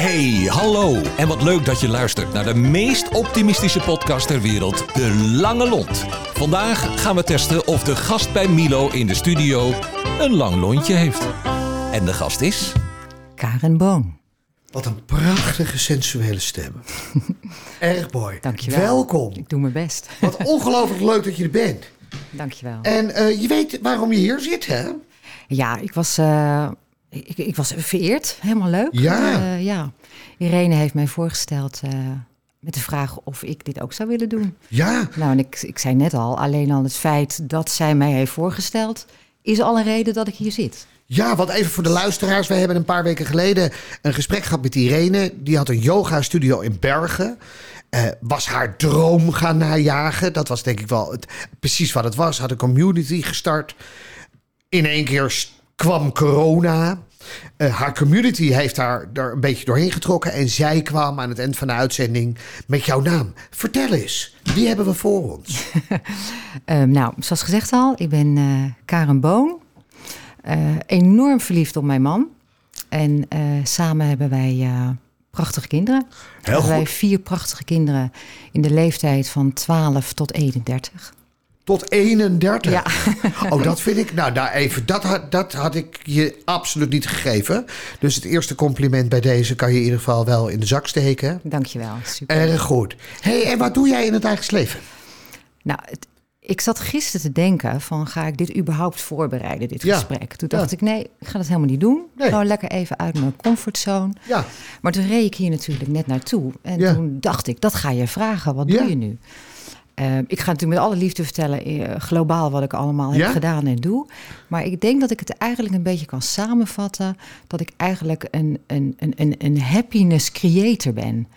Hey, hallo. En wat leuk dat je luistert naar de meest optimistische podcast ter wereld, De Lange Lont. Vandaag gaan we testen of de gast bij Milo in de studio een lang lontje heeft. En de gast is... Karen Boon. Wat een prachtige sensuele stem. Erg mooi. Dankjewel. Welkom. Ik doe mijn best. Wat ongelooflijk leuk dat je er bent. Dankjewel. En eh, je weet waarom je hier zit, hè? Ja, ik was, eh, ik, ik was vereerd. Helemaal leuk. Ja. Eh, ja. Irene heeft mij voorgesteld eh, met de vraag of ik dit ook zou willen doen. Ja. Nou, en ik, ik zei net al, alleen al het feit dat zij mij heeft voorgesteld... is al een reden dat ik hier zit. Ja, want even voor de luisteraars. Wij hebben een paar weken geleden een gesprek gehad met Irene. Die had een yoga-studio in Bergen. Eh, was haar droom gaan najagen. Dat was denk ik wel het, precies wat het was. Had een community gestart. In één keer kwam corona. Eh, haar community heeft haar er een beetje doorheen getrokken. En zij kwam aan het eind van de uitzending met jouw naam. Vertel eens, wie hebben we voor ons? Ehm, nou, zoals gezegd al, ik ben eh, Karen Boon. Eh, enorm verliefd op mijn man. En eh, samen hebben wij eh, prachtige kinderen. hebben wij goed. vier prachtige kinderen in de leeftijd van 12 tot 31. Tot 31. Ja. Oh, dat vind ik. Nou, daar even. Dat had, dat had ik je absoluut niet gegeven. Dus het eerste compliment bij deze kan je in ieder geval wel in de zak steken. Dankjewel, super. Erg goed. hey, en wat doe jij in het dagelijks leven? Nou, het- ik zat gisteren te denken van ga ik dit überhaupt voorbereiden, dit Ja. gesprek. Toen dacht Ja. ik nee, ik ga dat helemaal niet doen. Nee. Gewoon lekker even uit mijn comfortzone. Ja. Maar toen reed ik hier natuurlijk net naartoe. En toen dacht ik, dat ga je vragen. Wat doe je nu? Eh, ik ga natuurlijk met alle liefde vertellen, eh, globaal, wat ik allemaal Ja? heb gedaan en doe. Maar ik denk dat ik het eigenlijk een beetje kan samenvatten. Dat ik eigenlijk een, een, een, een, een happiness creator ben.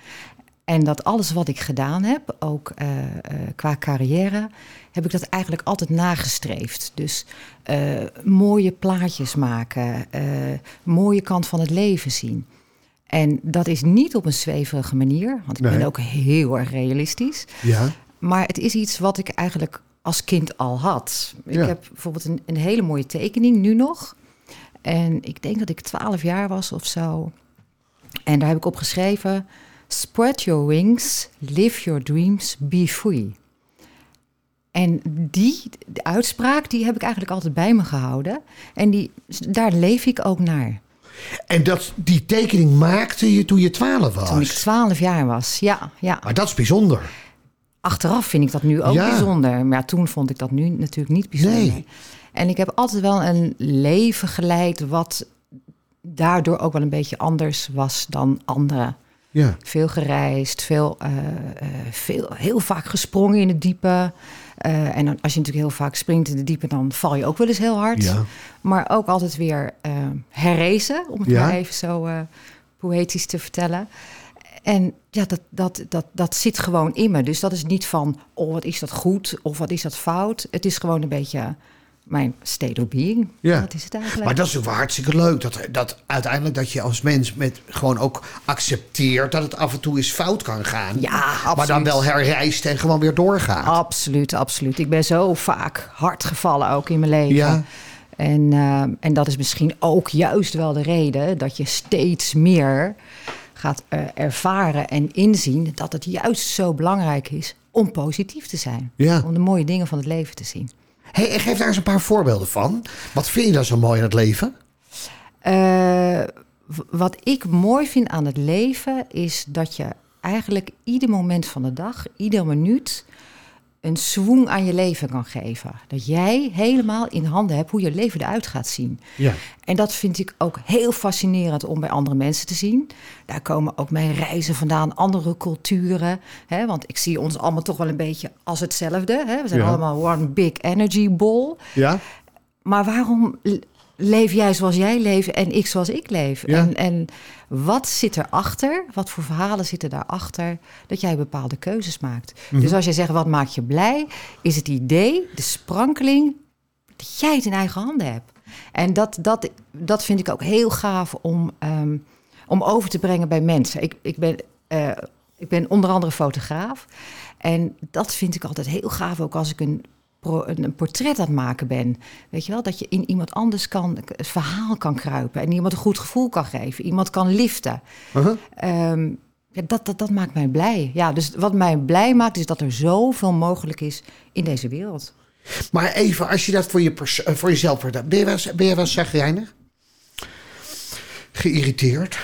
En dat alles wat ik gedaan heb, ook eh, eh, qua carrière, heb ik dat eigenlijk altijd nagestreefd. Dus mooie plaatjes maken, mooie kant van het leven zien. En dat is niet op een zweverige manier, want ik Nee. ben ook heel erg realistisch. Ja. Maar het is iets wat ik eigenlijk als kind al had. Ik Ja. heb bijvoorbeeld een, een hele mooie tekening nu nog. En ik denk dat ik 12 jaar was of zo. En daar heb ik op geschreven: Spread your wings, live your dreams, be free. En die de uitspraak, die heb ik eigenlijk altijd bij me gehouden. En die, daar leef ik ook naar. En dat, die tekening maakte je toen je 12 was. Toen ik 12 jaar was, ja, ja. Maar dat is bijzonder. Achteraf vind ik dat nu ook Ja. bijzonder. Maar ja, toen vond ik dat nu natuurlijk niet bijzonder. Nee. En ik heb altijd wel een leven geleid wat daardoor ook wel een beetje anders was dan anderen. Ja. Veel gereisd, veel, eh, eh, veel, heel vaak gesprongen in het diepe. Eh, en dan, als je natuurlijk heel vaak springt in het diepe, dan val je ook wel eens heel hard. Ja. Maar ook altijd weer eh herrezen, om het Ja. maar even zo poëtisch te vertellen. En ja, dat, dat, dat, dat zit gewoon in me. Dus dat is niet van, oh, wat is dat goed of wat is dat fout. Het is gewoon een beetje mijn state of being. Ja. Dat is het eigenlijk. Maar dat is ook wel hartstikke leuk. Dat, dat uiteindelijk dat je als mens met gewoon ook accepteert dat het af en toe eens fout kan gaan. Ja, Maar dan absoluut. wel herrijst en gewoon weer doorgaat. Absoluut, absoluut. Ik ben zo vaak hard gevallen ook in mijn leven. Ja. En, eh, en dat is misschien ook juist wel de reden dat je steeds meer gaat eh, ervaren en inzien dat het juist zo belangrijk is om positief te zijn. Ja. Om de mooie dingen van het leven te zien. Hey, geef daar eens een paar voorbeelden van. Wat vind je dan zo mooi in het leven? Eh, wat ik mooi vind aan het leven is dat je eigenlijk ieder moment van de dag, ieder minuut, een swoon aan je leven kan geven. Dat jij helemaal in handen hebt hoe je leven eruit gaat zien. Ja. En dat vind ik ook heel fascinerend om bij andere mensen te zien. Daar komen ook mijn reizen vandaan, andere culturen. Hè, want ik zie ons allemaal toch wel een beetje als hetzelfde. Hè? We zijn Ja. allemaal one big energy ball. Ja? Maar waarom leef jij zoals jij leeft en ik zoals ik leef? Ja. En, en wat zit erachter? Wat voor verhalen zitten daarachter dat jij bepaalde keuzes maakt? Mhm. Dus als je zegt wat maakt je blij, is het idee, de sprankeling, dat jij het in eigen handen hebt. En dat, dat, dat vind ik ook heel gaaf om, ehm, om over te brengen bij mensen. Ik, ik, ben, eh, ik ben onder andere fotograaf. En dat vind ik altijd heel gaaf, ook als ik een een, een portret aan het maken ben. Weet je wel, dat je in iemand anders kan, het verhaal kan kruipen en iemand een goed gevoel kan geven, iemand kan liften. Uh-huh. Ehm, ja, dat, dat, dat maakt mij blij. Ja, dus wat mij blij maakt, is dat er zoveel mogelijk is in deze wereld. Maar even, als je dat voor, je eh, voor jezelf vertelt. Ben je wel, eens- ben je wel eens zagrijnig? Geïrriteerd?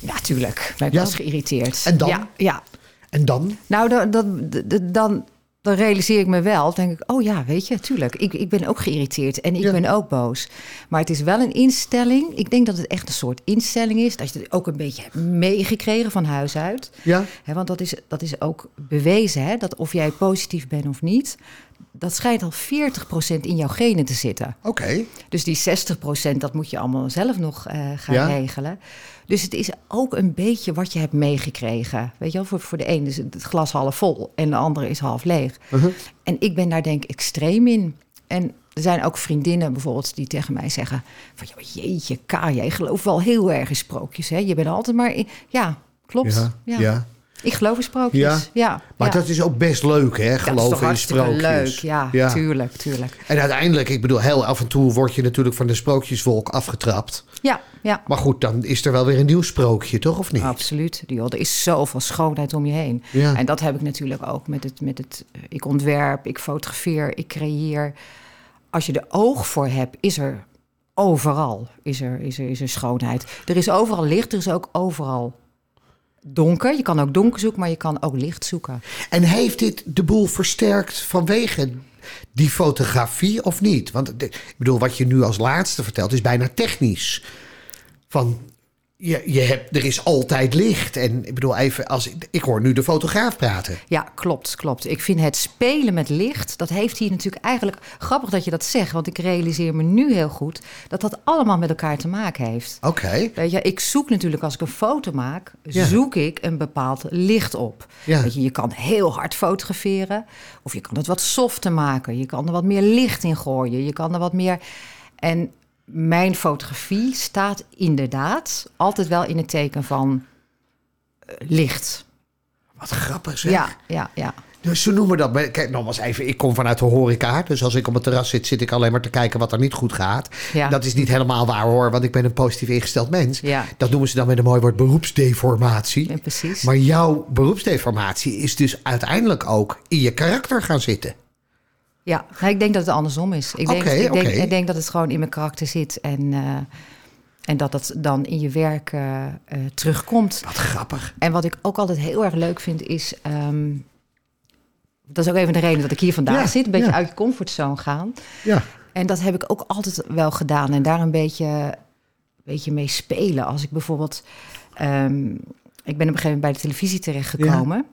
Ja, tuurlijk. Ben ik Ja? geïrriteerd. En dan? Ja, ja. En dan? Nou, dan, dan, dan- dan, realiseer ik me wel. Dan denk ik, oh ja, weet je, tuurlijk. Ik, ik ben ook geïrriteerd en ik Ja. ben ook boos. Maar het is wel een instelling. Ik denk dat het echt een soort instelling is. Dat je het ook een beetje hebt meegekregen van huis uit. Ja? Hè, want dat is, dat is ook bewezen, hè, dat of jij positief bent of niet... dat schijnt al 40% in jouw genen te zitten. Oké. Dus die 60% dat moet je allemaal zelf nog eh, gaan Ja. regelen. Dus het is ook een beetje wat je hebt meegekregen. Weet je wel, voor, voor de ene is het glas half vol en de andere is half leeg. Uh-huh. En ik ben daar denk ik extreem in. En er zijn ook vriendinnen bijvoorbeeld die tegen mij zeggen... van jeetje, Ka, jij gelooft wel heel erg in sprookjes. Hè? Je bent altijd maar... In... Ja, klopt. Ja. Ja. ja. Ik geloof in sprookjes. Ja. Ja. Maar ja. dat is ook best leuk, hè? Dat is toch Geloven in sprookjes. leuk. Ja, Ja. tuurlijk, tuurlijk. En uiteindelijk, ik bedoel, heel af en toe word je natuurlijk van de sprookjeswolk afgetrapt. Ja, ja. Maar goed, dan is er wel weer een nieuw sprookje, toch? Of niet? Absoluut. Joh, er is zoveel schoonheid om je heen. Ja. En dat heb ik natuurlijk ook met het, met het... eh, Ik ontwerp, ik fotografeer, ik creëer. Als je er oog voor hebt, is er overal is er, is er, is er schoonheid. Er is overal licht, er is ook overal donker. Je kan ook donker zoeken, maar je kan ook licht zoeken. En heeft dit de boel versterkt vanwege die fotografie of niet? Want ik bedoel, wat je nu als laatste vertelt is bijna technisch. Van, je, je hebt, er is altijd licht. En ik bedoel, even als ik, hoor nu de fotograaf praten. Ja, klopt, klopt. Ik vind het spelen met licht, dat heeft hier natuurlijk eigenlijk... Grappig dat je dat zegt, want ik realiseer me nu heel goed... dat dat allemaal met elkaar te maken heeft. Oké. Weet je, ik zoek natuurlijk als ik een foto maak, Ja. zoek ik een bepaald licht op. Ja. Weet je, je kan heel hard fotograferen, of je kan het wat softer maken. Je kan er wat meer licht in gooien. Je kan er wat meer. En mijn fotografie staat inderdaad altijd wel in het teken van eh, licht. Wat grappig zeg. Ja, ja, ja. Dus ze noemen dat. Kijk, nogmaals even. Ik kom vanuit de horeca. Dus als ik op het terras zit, zit ik alleen maar te kijken wat er niet goed gaat. Ja. Dat is niet helemaal waar hoor, want ik ben een positief ingesteld mens. Ja. Dat noemen ze dan met een mooi woord beroepsdeformatie. Ja, precies. Maar jouw beroepsdeformatie is dus uiteindelijk ook in je karakter gaan zitten. Ja, nou, ik denk dat het andersom is. Ik denk, ik, denk, oké. ik denk dat het gewoon in mijn karakter zit en, eh, en dat dat dan in je werk eh, eh, terugkomt. Wat grappig. En wat ik ook altijd heel erg leuk vind is. ehm, dat is ook even de reden dat ik hier vandaag Ja, zit. Een beetje ja. uit je comfortzone gaan. Ja. En dat heb ik ook altijd wel gedaan. En daar een beetje, een beetje mee spelen. Als ik bijvoorbeeld. ehm, ik ben op een gegeven moment bij de televisie terechtgekomen.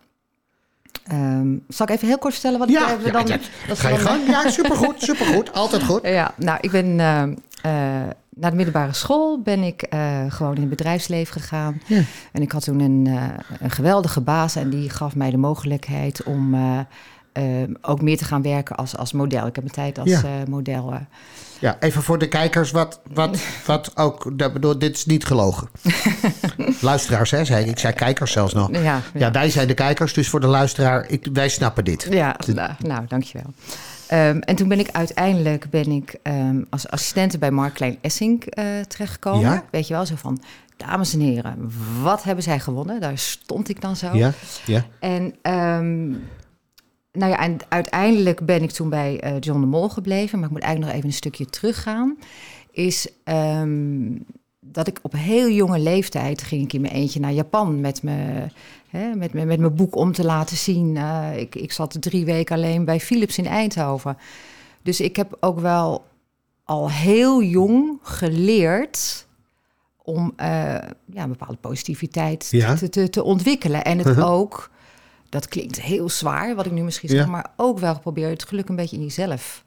Ehm, zal ik even heel kort vertellen wat Ja, ik ja, dan... ja, dat ga je dan- gang. Ja, supergoed, supergoed. Altijd goed. ja, nou, ik ben eh, eh, naar de middelbare school ben ik eh, gewoon in het bedrijfsleven gegaan. Ja. En ik had toen een, eh, een geweldige baas en die gaf mij de mogelijkheid om ook meer te gaan werken als, als model. Ik heb mijn tijd als Ja. eh, model. eh, Ja, even voor de kijkers, wat, wat, wat ook, dat bedoel, dit is niet gelogen. Luisteraars, hè, zei ik. Ik zei kijkers zelfs nog. ja, ja. Ja, wij zijn de kijkers, dus voor de luisteraar, ik, wij snappen dit. Ja, nou, nou dankjewel. Ehm, en toen ben ik uiteindelijk ben ik, ehm, als assistente bij Mark Klein Essink eh, terechtgekomen. Ja. Weet je wel, zo van, dames en heren, wat hebben zij gewonnen? Daar stond ik dan zo. Ja, ja. En, ehm, nou ja, en uiteindelijk ben ik toen bij eh, John de Mol gebleven. Maar ik moet eigenlijk nog even een stukje teruggaan. Is ehm, dat ik op heel jonge leeftijd ging ik in mijn eentje naar Japan met me. Hè, met, me- met mijn boek om te laten zien. Eh, ik, ik zat drie weken alleen bij Philips in Eindhoven. Dus ik heb ook wel al heel jong geleerd om eh, ja, een bepaalde positiviteit Ja. te, te, te ontwikkelen. En het ook, dat klinkt heel zwaar, wat ik nu misschien zeg, Ja. maar ook wel probeer het geluk een beetje in jezelf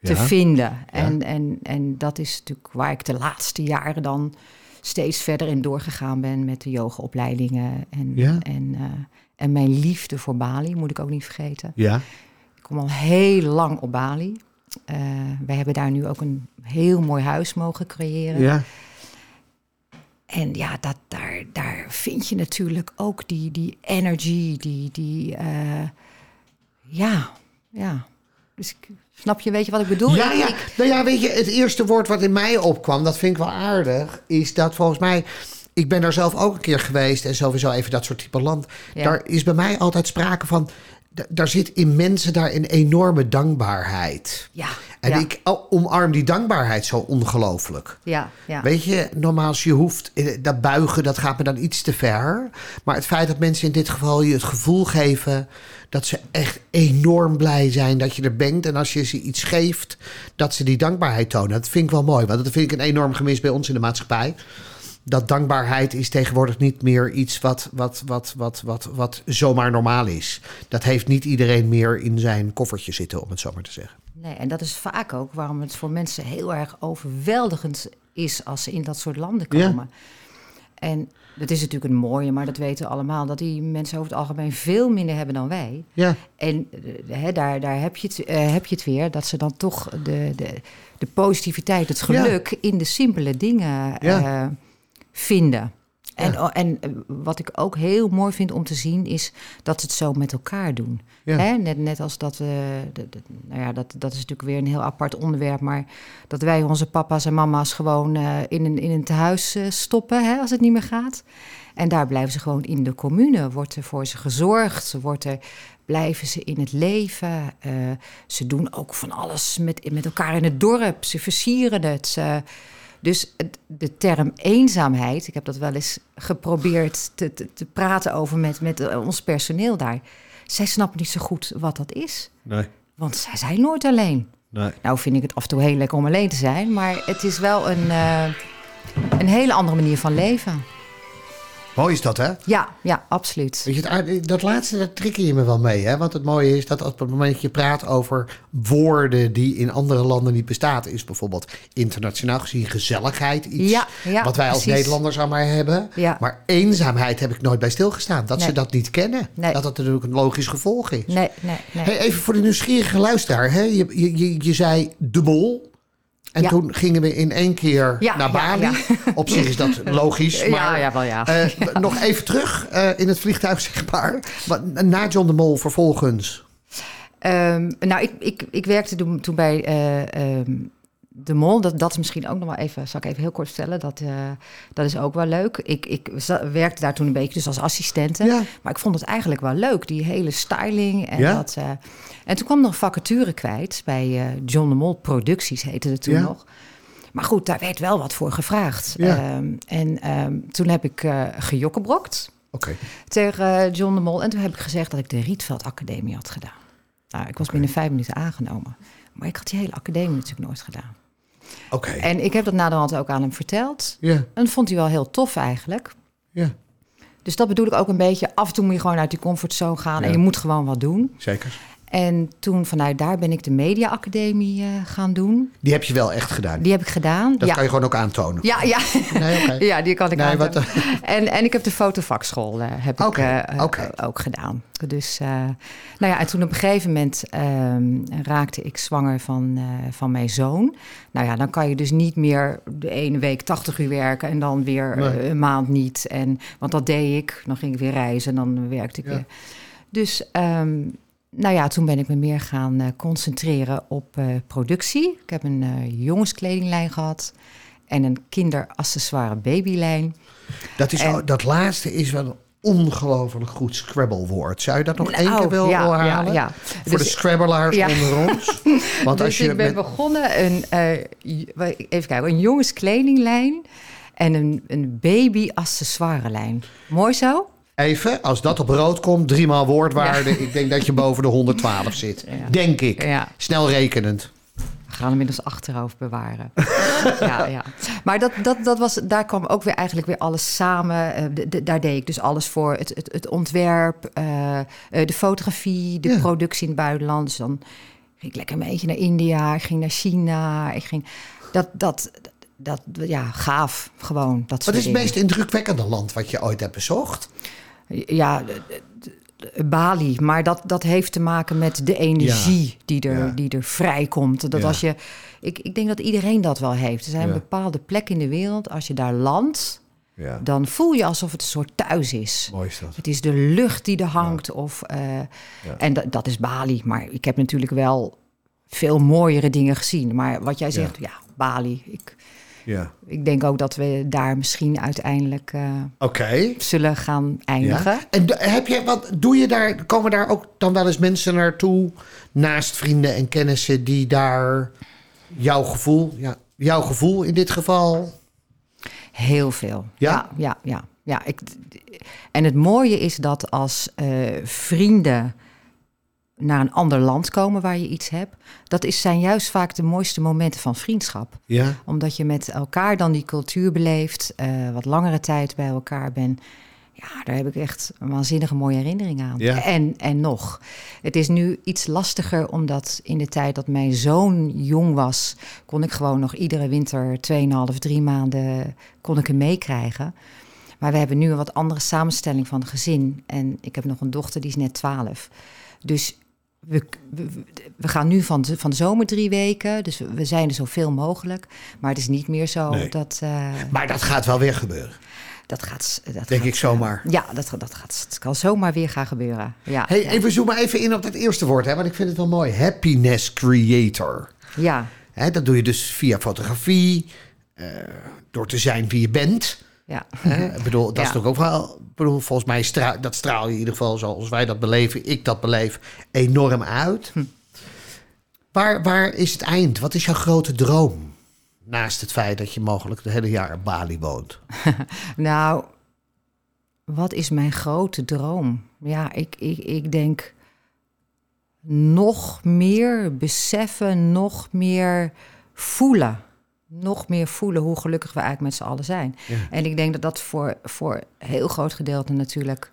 te Ja. vinden. En, en, en dat is natuurlijk waar ik de laatste jaren dan steeds verder in doorgegaan ben met de yogaopleidingen en, en, eh, en mijn liefde voor Bali, moet ik ook niet vergeten. Ja, Ik kom al heel lang op Bali. Eh wij hebben daar nu ook een heel mooi huis mogen creëren. ja. En ja, dat, daar, daar vind je natuurlijk ook die, die energy, die, die eh, ja, ja. Dus ik Snap je, weet je wat ik bedoel? Ja, ja. ik- Nou ja, weet je, het eerste woord wat in mij opkwam, dat vind ik wel aardig, is dat volgens mij. Ik ben daar zelf ook een keer geweest en sowieso even dat soort type land. Ja. Daar is bij mij altijd sprake van. Daar zit in mensen daar een enorme dankbaarheid. ja, En ja, ik oh, omarm die dankbaarheid zo ongelooflijk. ja, ja. Weet je, normaal je hoeft, eh, dat buigen, dat gaat me dan iets te ver. Maar het feit dat mensen in dit geval je het gevoel geven dat ze echt enorm blij zijn dat je er bent. En als je ze iets geeft, dat ze die dankbaarheid tonen. Dat vind ik wel mooi, want dat vind ik een enorm gemis bij ons in de maatschappij. Dat dankbaarheid is tegenwoordig niet meer iets wat, wat, wat, wat, wat, wat zomaar normaal is. Dat heeft niet iedereen meer in zijn koffertje zitten, om het zo maar te zeggen. Nee, en dat is vaak ook waarom het voor mensen heel erg overweldigend is als ze in dat soort landen Ja. komen. En dat is natuurlijk een mooie, maar dat weten we allemaal, dat die mensen over het algemeen veel minder hebben dan wij. Ja, En eh, daar, daar heb, je het, eh, heb je het weer, dat ze dan toch de, de, de positiviteit, het geluk in de simpele dingen Ja. eh, vinden. En, Ja. en eh, wat ik ook heel mooi vind om te zien, is dat ze het zo met elkaar doen. Ja. Hè? Net, net als dat, eh, de- de- nou ja, dat, dat is natuurlijk weer een heel apart onderwerp, maar dat wij onze papa's en mama's gewoon eh, in, een, in een tehuis eh, stoppen hè, als het niet meer gaat. En daar blijven ze gewoon in de commune. Wordt er voor ze gezorgd. Wordt er, blijven ze in het leven. Ze doen ook van alles met, met elkaar in het dorp. Ze versieren het. Ze- dus de term eenzaamheid, ik heb dat wel eens geprobeerd te, te, te praten over met, met eh, ons personeel daar. Zij snappen niet zo goed wat dat is. nee, Want zij zijn nooit alleen. nee. Nou vind ik het af en toe heel lekker om alleen te zijn. Maar het is wel een, eh, een hele andere manier van leven. Mooi is dat, hè? Ja, ja, absoluut. Weet je, dat laatste, daar trigger je me wel mee. Hè? Want het mooie is dat op het moment dat je praat over woorden die in andere landen niet bestaan, is bijvoorbeeld internationaal gezien gezelligheid iets Ja, ja, wat wij als precies. Nederlanders allemaal hebben. Ja. Maar eenzaamheid heb ik nooit bij stilgestaan. Dat ze dat niet kennen. Nee. Dat dat natuurlijk een logisch gevolg is. Nee, nee, nee. Hey, even voor de nieuwsgierige luisteraar. Hè? Je, je, je, je zei de bol. En Ja. toen gingen we in één keer Ja, naar Bali. ja. Op zich is dat logisch. Ja, Maar, ja, wel ja. eh, Nog even terug eh, in het vliegtuig, zeg maar. Na John de Mol vervolgens. Ehm, nou, ik, ik, ik werkte toen, toen bij eh, ehm, De Mol. Dat, dat is misschien ook nog wel even, zal ik even heel kort vertellen. Dat, eh, dat is ook wel leuk. Ik, ik werkte daar toen een beetje dus als assistente. Ja. Maar ik vond het eigenlijk wel leuk, die hele styling. En, Ja? dat, eh, en toen kwam nog vacature kwijt bij eh, John de Mol Producties, heette het toen Ja. nog. Maar goed, daar werd wel wat voor gevraagd. Ehm, en ehm, toen heb ik eh gejokkebrokt Oké. tegen John de Mol. En toen heb ik gezegd dat ik de Rietveld Academie had gedaan. Nou, ik was binnen vijf minuten aangenomen. Maar ik had die hele academie natuurlijk nooit gedaan. Oké. En ik heb dat naderhand ook aan hem verteld. Ja, En dat vond hij wel heel tof eigenlijk. ja, Dus dat bedoel ik ook een beetje. Af en toe moet je gewoon uit die comfortzone gaan. Ja. En je moet gewoon wat doen. zeker. En toen vanuit daar ben ik de Media Academie eh, gaan doen. Die heb je wel echt gedaan. Die heb ik gedaan. Dat ja. kan je gewoon ook aantonen. ja, ja. Nee, ja, die kan ik Nee, aan. wat, En, en ik heb de fotovakschool eh, heb ik eh, eh, ook gedaan. Dus, eh, nou ja, en toen op een gegeven moment ehm, raakte ik zwanger van, eh, van mijn zoon. Nou ja, dan kan je dus niet meer de ene week 80 uur werken en dan weer Nee. eh, een maand niet. En, want dat deed ik. Dan ging ik weer reizen en dan werkte ik Ja. weer. Dus, ehm, nou ja, toen ben ik me meer gaan eh, concentreren op eh, productie. Ik heb een eh, jongenskledinglijn gehad en een kinderaccessoire babylijn. Dat, is, En- ook- dat laatste is wel een ongelooflijk goed Scrabble-woord. Zou je dat nog één Nou, keer wel ja, wil ja. Voor de Dus- Scrabbelaars onder ons. Want dus als je ik ben met- begonnen een, even kijken, een jongenskledinglijn en een, een baby-accessoirelijn. Mooi zo? Als dat op rood komt, driemaal woordwaarde. Ik denk dat je boven de 112 zit. Ja. Denk ik. Ja. Snel rekenend. We gaan hem in ons achterhoofd bewaren. ja, ja. Maar dat, dat, dat was, daar kwam ook weer eigenlijk weer alles samen. Eh, de- de- daar deed ik dus alles voor. Het, het, het ontwerp, eh, eh, de fotografie, de productie in het buitenland. Dus dan ging ik lekker een beetje naar India, ik ging naar China. Ik ging, dat, dat, dat, ja, gaaf gewoon. Dat Wat is het meest indrukwekkende land wat je ooit hebt bezocht? Ja, Bali. Maar dat, dat heeft te maken met de energie die, er, Ja. die er vrijkomt. Dat Ja. als je, ik, ik denk dat iedereen dat wel heeft. Er zijn bepaalde plekken in de wereld. Als je daar landt, dan voel je alsof het een soort thuis is. mooi is dat. Het is de lucht die er hangt. Of, eh, En dat, dat is Bali. Maar ik heb natuurlijk wel veel mooiere dingen gezien. Maar wat jij zegt, ja, Bali. Ik, Ja. ik denk ook dat we daar misschien uiteindelijk Oké. zullen gaan eindigen. Ja. En heb je, wat doe je daar, komen daar ook dan wel eens mensen naartoe, naast vrienden en kennissen, die daar jouw gevoel, ja, jouw gevoel in dit geval, Heel veel. Ja? Ja, ja, ja. ja ik, en het mooie is dat als eh, vrienden naar een ander land komen waar je iets hebt, dat is, zijn juist vaak de mooiste momenten van vriendschap. ja, Omdat je met elkaar dan die cultuur beleeft, eh, wat langere tijd bij elkaar bent. Ja, daar heb ik echt een waanzinnige mooie herinnering aan. Ja. En, en nog, het is nu iets lastiger omdat in de tijd dat mijn zoon jong was, kon ik gewoon nog iedere winter 2,5, 3 maanden kon ik hem meekrijgen. Maar we hebben nu een wat andere samenstelling van het gezin. En ik heb nog een dochter, die is net 12. Dus we, we, we gaan nu van de, van de zomer drie weken. Dus we, zijn er zoveel mogelijk. Maar het is niet meer zo Nee. dat... eh, maar dat gaat wel weer gebeuren, dat gaat... Dat denk gaat, ik zomaar. Ja, dat, dat gaat, het kan zomaar weer gaan gebeuren. Ja, Hey, ja. even zoomen even in op dat eerste woord, hè, want ik vind het wel mooi. Happiness creator. ja, Hè, dat doe je dus via fotografie, eh, door te zijn wie je bent. Ja. Hè? Ik bedoel, dat is toch ook wel. Bedoel, volgens mij stra dat straal je in ieder geval zoals wij dat beleven, ik dat beleef, enorm uit. Hm. Waar, waar is het eind? Wat is jouw grote droom? Naast het feit dat je mogelijk het hele jaar op Bali woont. Nou, wat is mijn grote droom? Ja, ik, ik, ik denk nog meer beseffen, nog meer voelen. Nog meer voelen hoe gelukkig we eigenlijk met z'n allen zijn. Ja. En ik denk dat dat voor, voor een heel groot gedeelte natuurlijk.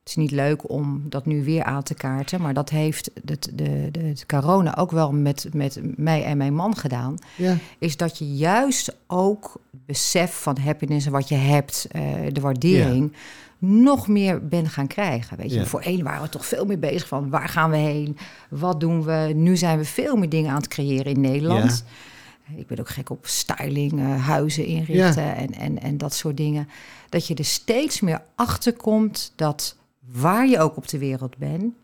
Het is niet leuk om dat nu weer aan te kaarten, maar dat heeft het, de, de, het corona ook wel met, met mij en mijn man gedaan Ja. is dat je juist ook besef van happiness en wat je hebt, eh, de waardering, nog meer bent gaan krijgen. Weet je, Ja. voorheen waren we toch veel meer bezig van waar gaan we heen, wat doen we. Nu zijn we veel meer dingen aan het creëren in Nederland. Ik ben ook gek op styling, eh, huizen inrichten en, en, en dat soort dingen. Dat je er steeds meer achter komt dat waar je ook op de wereld bent,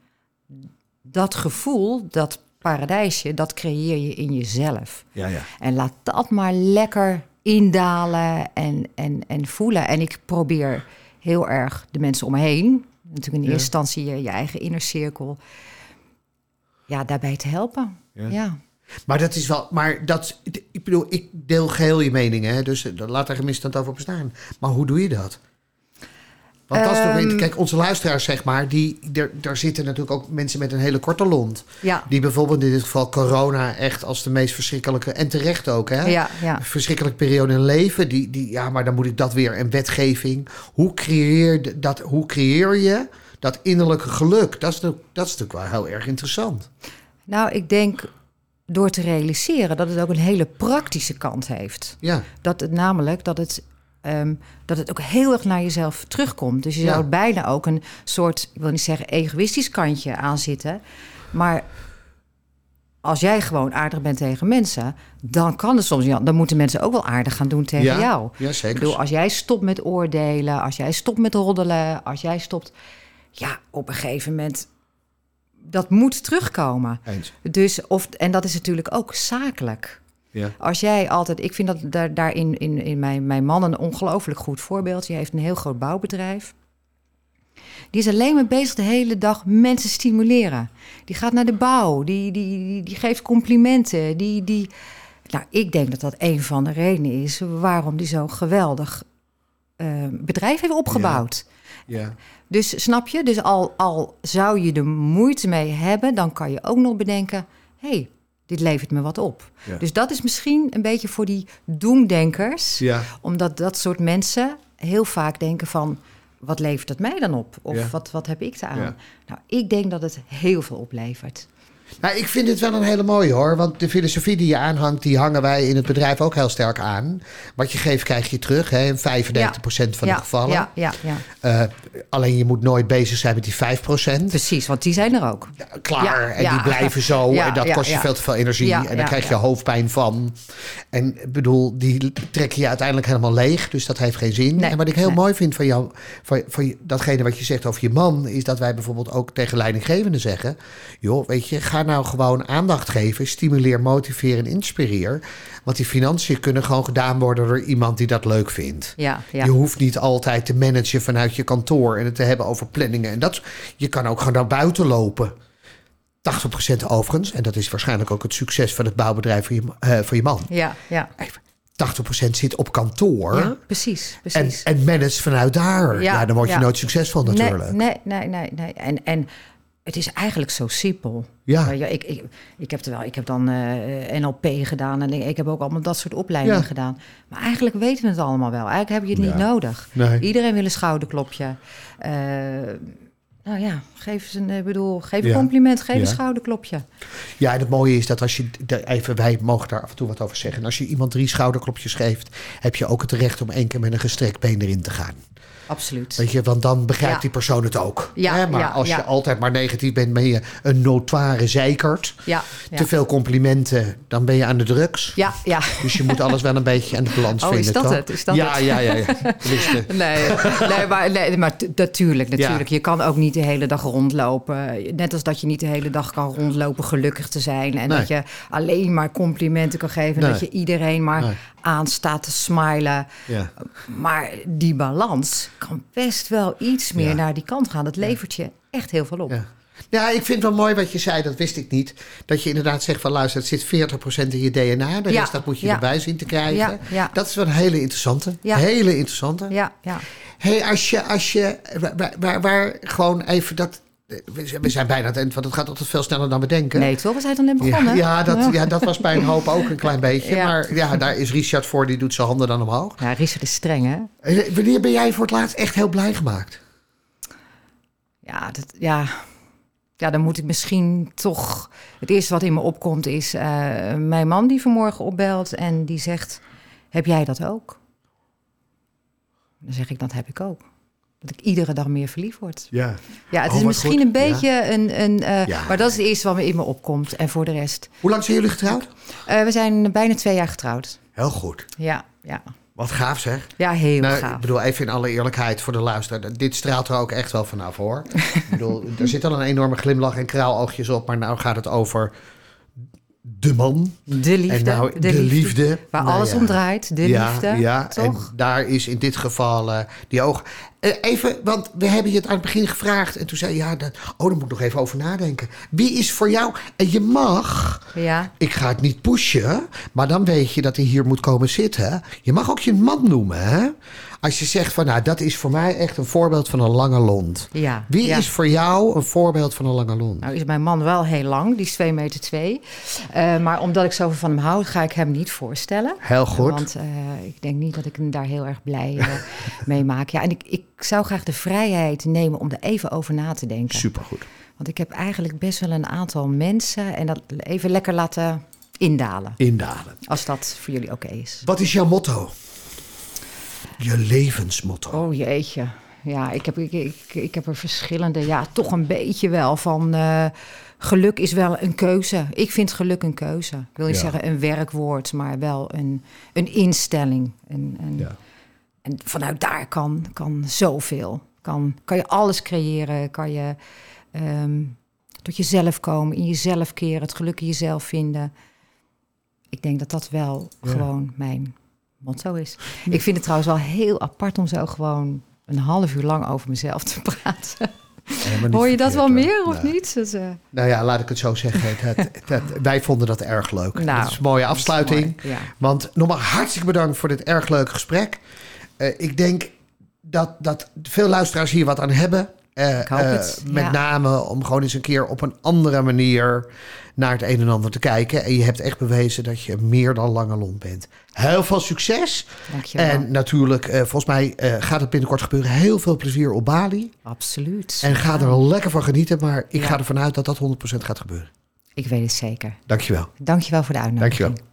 dat gevoel, dat paradijsje, dat creëer je in jezelf. Ja, ja. En laat dat maar lekker indalen en, en, en voelen. En ik probeer heel erg de mensen om me heen, natuurlijk in eerste instantie je, je eigen innercirkel, ja, daarbij te helpen. Ja. Ja. Maar dat is wel. Maar dat. Ik bedoel, ik deel geheel je mening, hè? Dus eh, laat er gemist over bestaan. Maar hoe doe je dat? Want dat is toch. Kijk, onze luisteraars, zeg maar, die, er, daar zitten natuurlijk ook mensen met een hele korte lont. Ja. Die bijvoorbeeld in dit geval corona echt als de meest verschrikkelijke, en terecht ook, hè? Ja, ja. Verschrikkelijke periode in leven. Die, die, ja, maar dan moet ik dat weer. En wetgeving. Hoe creëer, je dat, hoe creëer je dat innerlijke geluk? Dat is, dat is natuurlijk wel heel erg interessant. Nou, ik denk door te realiseren dat het ook een hele praktische kant heeft. Ja, Dat het namelijk dat het, ehm, dat het ook heel erg naar jezelf terugkomt. Dus je Ja. zou bijna ook een soort, ik wil niet zeggen egoïstisch kantje aan zitten. Maar als jij gewoon aardig bent tegen mensen, dan kan het soms. Dan moeten mensen ook wel aardig gaan doen tegen ja, jou. ja Ik zeker. bedoel, als jij stopt met oordelen, als jij stopt met roddelen, als jij stopt. Ja, op een gegeven moment. Dat moet terugkomen. Eens. Dus, of, en dat is natuurlijk ook zakelijk. Ja. Als jij altijd, ik vind dat daar, daarin in, in mijn, mijn man een ongelooflijk goed voorbeeld. Die heeft een heel groot bouwbedrijf. Die is alleen maar bezig de hele dag mensen stimuleren. Die gaat naar de bouw, die, die, die, die geeft complimenten. Die, die... Nou, ik denk dat dat een van de redenen is waarom die zo'n geweldig eh, bedrijf heeft opgebouwd. Ja. Dus snap je? Dus al, al zou je er moeite mee hebben, dan kan je ook nog bedenken: hé, hey, dit levert me wat op. Ja. Dus dat is misschien een beetje voor die doemdenkers, Ja. omdat dat soort mensen heel vaak denken van. Wat levert het mij dan op? Of Ja. wat, wat heb ik eraan? Ja. Nou, ik denk dat het heel veel oplevert. Nou, ik vind het wel een hele mooie hoor. Want de filosofie die je aanhangt, die hangen wij in het bedrijf ook heel sterk aan. Wat je geeft, krijg je terug. Hè, in 95% van ja, de gevallen. Ja, ja, ja, Eh, alleen je moet nooit bezig zijn met die 5%. precies, want die zijn er ook. Klaar. En die blijven zo. En dat kost je veel te veel energie. En dan ja, krijg je hoofdpijn van. En ik bedoel, die trek je uiteindelijk helemaal leeg. Dus dat heeft geen zin. Nee, en wat ik heel nee. mooi vind van jou, van, van datgene wat je zegt over je man, is dat wij bijvoorbeeld ook tegen leidinggevenden zeggen: joh, weet je, ga daar nou gewoon aandacht geven. Stimuleer, motiveer en inspireer. Want die financiën kunnen gewoon gedaan worden door iemand die dat leuk vindt. Ja, ja. Je hoeft niet altijd te managen vanuit je kantoor en het te hebben over planningen. En dat, je kan ook gewoon naar buiten lopen. 80% overigens, en dat is waarschijnlijk ook het succes van het bouwbedrijf van je, eh, van je man. ja, ja. 80% zit op kantoor Ja, precies, en, precies. en manage vanuit daar. Ja, dan word je ja. nooit succesvol natuurlijk. Nee, nee, nee, nee. nee. En, en het is eigenlijk zo simpel. Ja. Ik, ik, ik heb er wel, ik heb dan eh, NLP gedaan en ik, ik heb ook allemaal dat soort opleidingen Ja. gedaan. Maar eigenlijk weten we het allemaal wel. Eigenlijk heb je het niet Ja. nodig. Nee. Iedereen wil een schouderklopje. Eh, nou ja, geef eens een, ik bedoel, geef een compliment, geef een schouderklopje. Ja, en het mooie is dat als je, even, wij mogen daar af en toe wat over zeggen. Als je iemand drie schouderklopjes geeft, heb je ook het recht om één keer met een gestrekt been erin te gaan. Absoluut. Weet je, want dan begrijpt Ja. die persoon het ook. Ja, Hè? Maar ja, als je altijd maar negatief bent, ben je een notoire zeikert. Te veel complimenten, dan ben je aan de drugs. Ja, ja. Dus je moet alles wel een beetje aan de balans Oh, vinden. is dat toch? het? Is dat ja, het? ja, ja, ja. Nee, nee, maar, nee, maar natuurlijk, natuurlijk. Je kan ook niet de hele dag rondlopen. Net als dat je niet de hele dag kan rondlopen gelukkig te zijn. En Nee. dat je alleen maar complimenten kan geven. En Nee. dat je iedereen maar aanstaat te smilen. ja. Maar die balans kan best wel iets meer Ja. naar die kant gaan. Dat levert je echt heel veel op. Ja. Ja, ik vind het wel mooi wat je zei, dat wist ik niet. Dat je inderdaad zegt van luister, het zit 40% in je DNA. De Ja, rest dat moet je ja. erbij zien te krijgen. Ja, ja. Dat is wel een hele interessante. Ja. Hele interessante. Ja, ja. hey, als je, als je waar, waar, waar gewoon even dat... We zijn- we zijn bijna aan het eind, want het gaat altijd veel sneller dan we denken. Nee, toch? We zijn dan net Ja, begonnen. ja, dat, ja, dat was bij een hoop ook een klein beetje. Ja. Maar ja, daar is Richard voor, die doet zijn handen dan omhoog. Ja, Richard is streng, hè? Eh, Wanneer ben jij voor het laatst echt heel blij gemaakt? Ja, dat, ja. ja, dan moet ik misschien toch... Het eerste wat in me opkomt is eh, mijn man die vanmorgen opbelt en die zegt... Heb jij dat ook? Dan zeg ik, dat heb ik ook. Dat ik iedere dag meer verliefd word. Ja. Ja, het Oh, is wat misschien goed. een beetje een... een eh, Ja. Maar dat is het eerste wat me in me opkomt. En voor de rest... Hoe lang zijn jullie getrouwd? eh, we zijn bijna twee jaar getrouwd. Heel goed. Ja, ja. Wat gaaf zeg. Ja, heel Nou, gaaf. ik bedoel, even in alle eerlijkheid voor de luisteraar. Dit straalt er ook echt wel vanaf hoor. ik bedoel, er zit al een enorme glimlach en kraaloogjes op. Maar nou gaat het over de man. De liefde. en nou de, liefde. Waar Nou alles ja. om draait. De ja, liefde. Ja, toch? en daar is in dit geval eh, die oog. Eh, even, want we hebben je het aan het begin gevraagd. En toen zei je, ja, dat, oh, daar moet ik nog even over nadenken. Wie is voor jou... En je mag... Ja. Ik ga het niet pushen, maar dan weet je dat hij hier moet komen zitten. Je mag ook je man noemen, hè? Als je zegt van, nou, dat is voor mij echt een voorbeeld van een lange lont. Ja, Wie ja. is voor jou een voorbeeld van een lange lont? Nou is mijn man wel heel lang, die is 2 meter 2. maar omdat ik zoveel van hem hou, ga ik hem niet voorstellen. Heel goed. Want eh, ik denk niet dat ik hem daar heel erg blij eh, mee maak. Ja, en ik, ik zou graag de vrijheid nemen om er even over na te denken. Supergoed. Want ik heb eigenlijk best wel een aantal mensen en dat even lekker laten indalen. Indalen. Als dat voor jullie oké is. Wat is jouw motto? Je levensmotto. Oh jeetje. Ja, ik heb, ik, ik, ik heb er verschillende. Ja, toch een beetje wel van. eh, geluk is wel een keuze. Ik vind geluk een keuze. Ik wil niet Ja. zeggen een werkwoord, maar wel een, een instelling. Een, een, Ja. En vanuit daar kan, kan zoveel. Kan, kan je alles creëren. Kan je ehm, tot jezelf komen, in jezelf keren, het geluk in jezelf vinden. Ik denk dat dat wel Ja. gewoon mijn motto is. Ik vind het trouwens wel heel apart om zo gewoon een half uur lang over mezelf te praten. Hoor je dat wel meer of niet? Eh, Nou ja, laat ik het zo zeggen. Dat, dat, wij vonden dat erg leuk. Nou, dat is een mooie afsluiting. mooi, ja. Want nogmaals hartstikke bedankt voor dit erg leuke gesprek. Eh, ik denk dat, dat veel luisteraars hier wat aan hebben. Eh, Ik hoop eh, met ja. name om gewoon eens een keer op een andere manier naar het een en ander te kijken. En je hebt echt bewezen dat je meer dan lange lont bent. Heel veel succes. Dankjewel. En natuurlijk, volgens mij gaat het binnenkort gebeuren. Heel veel plezier op Bali. Absoluut. En ga er lekker van genieten. Maar ik Ja. ga ervan uit dat dat 100% gaat gebeuren. Ik weet het zeker. Dankjewel. Dankjewel voor de uitnodiging. Dankjewel.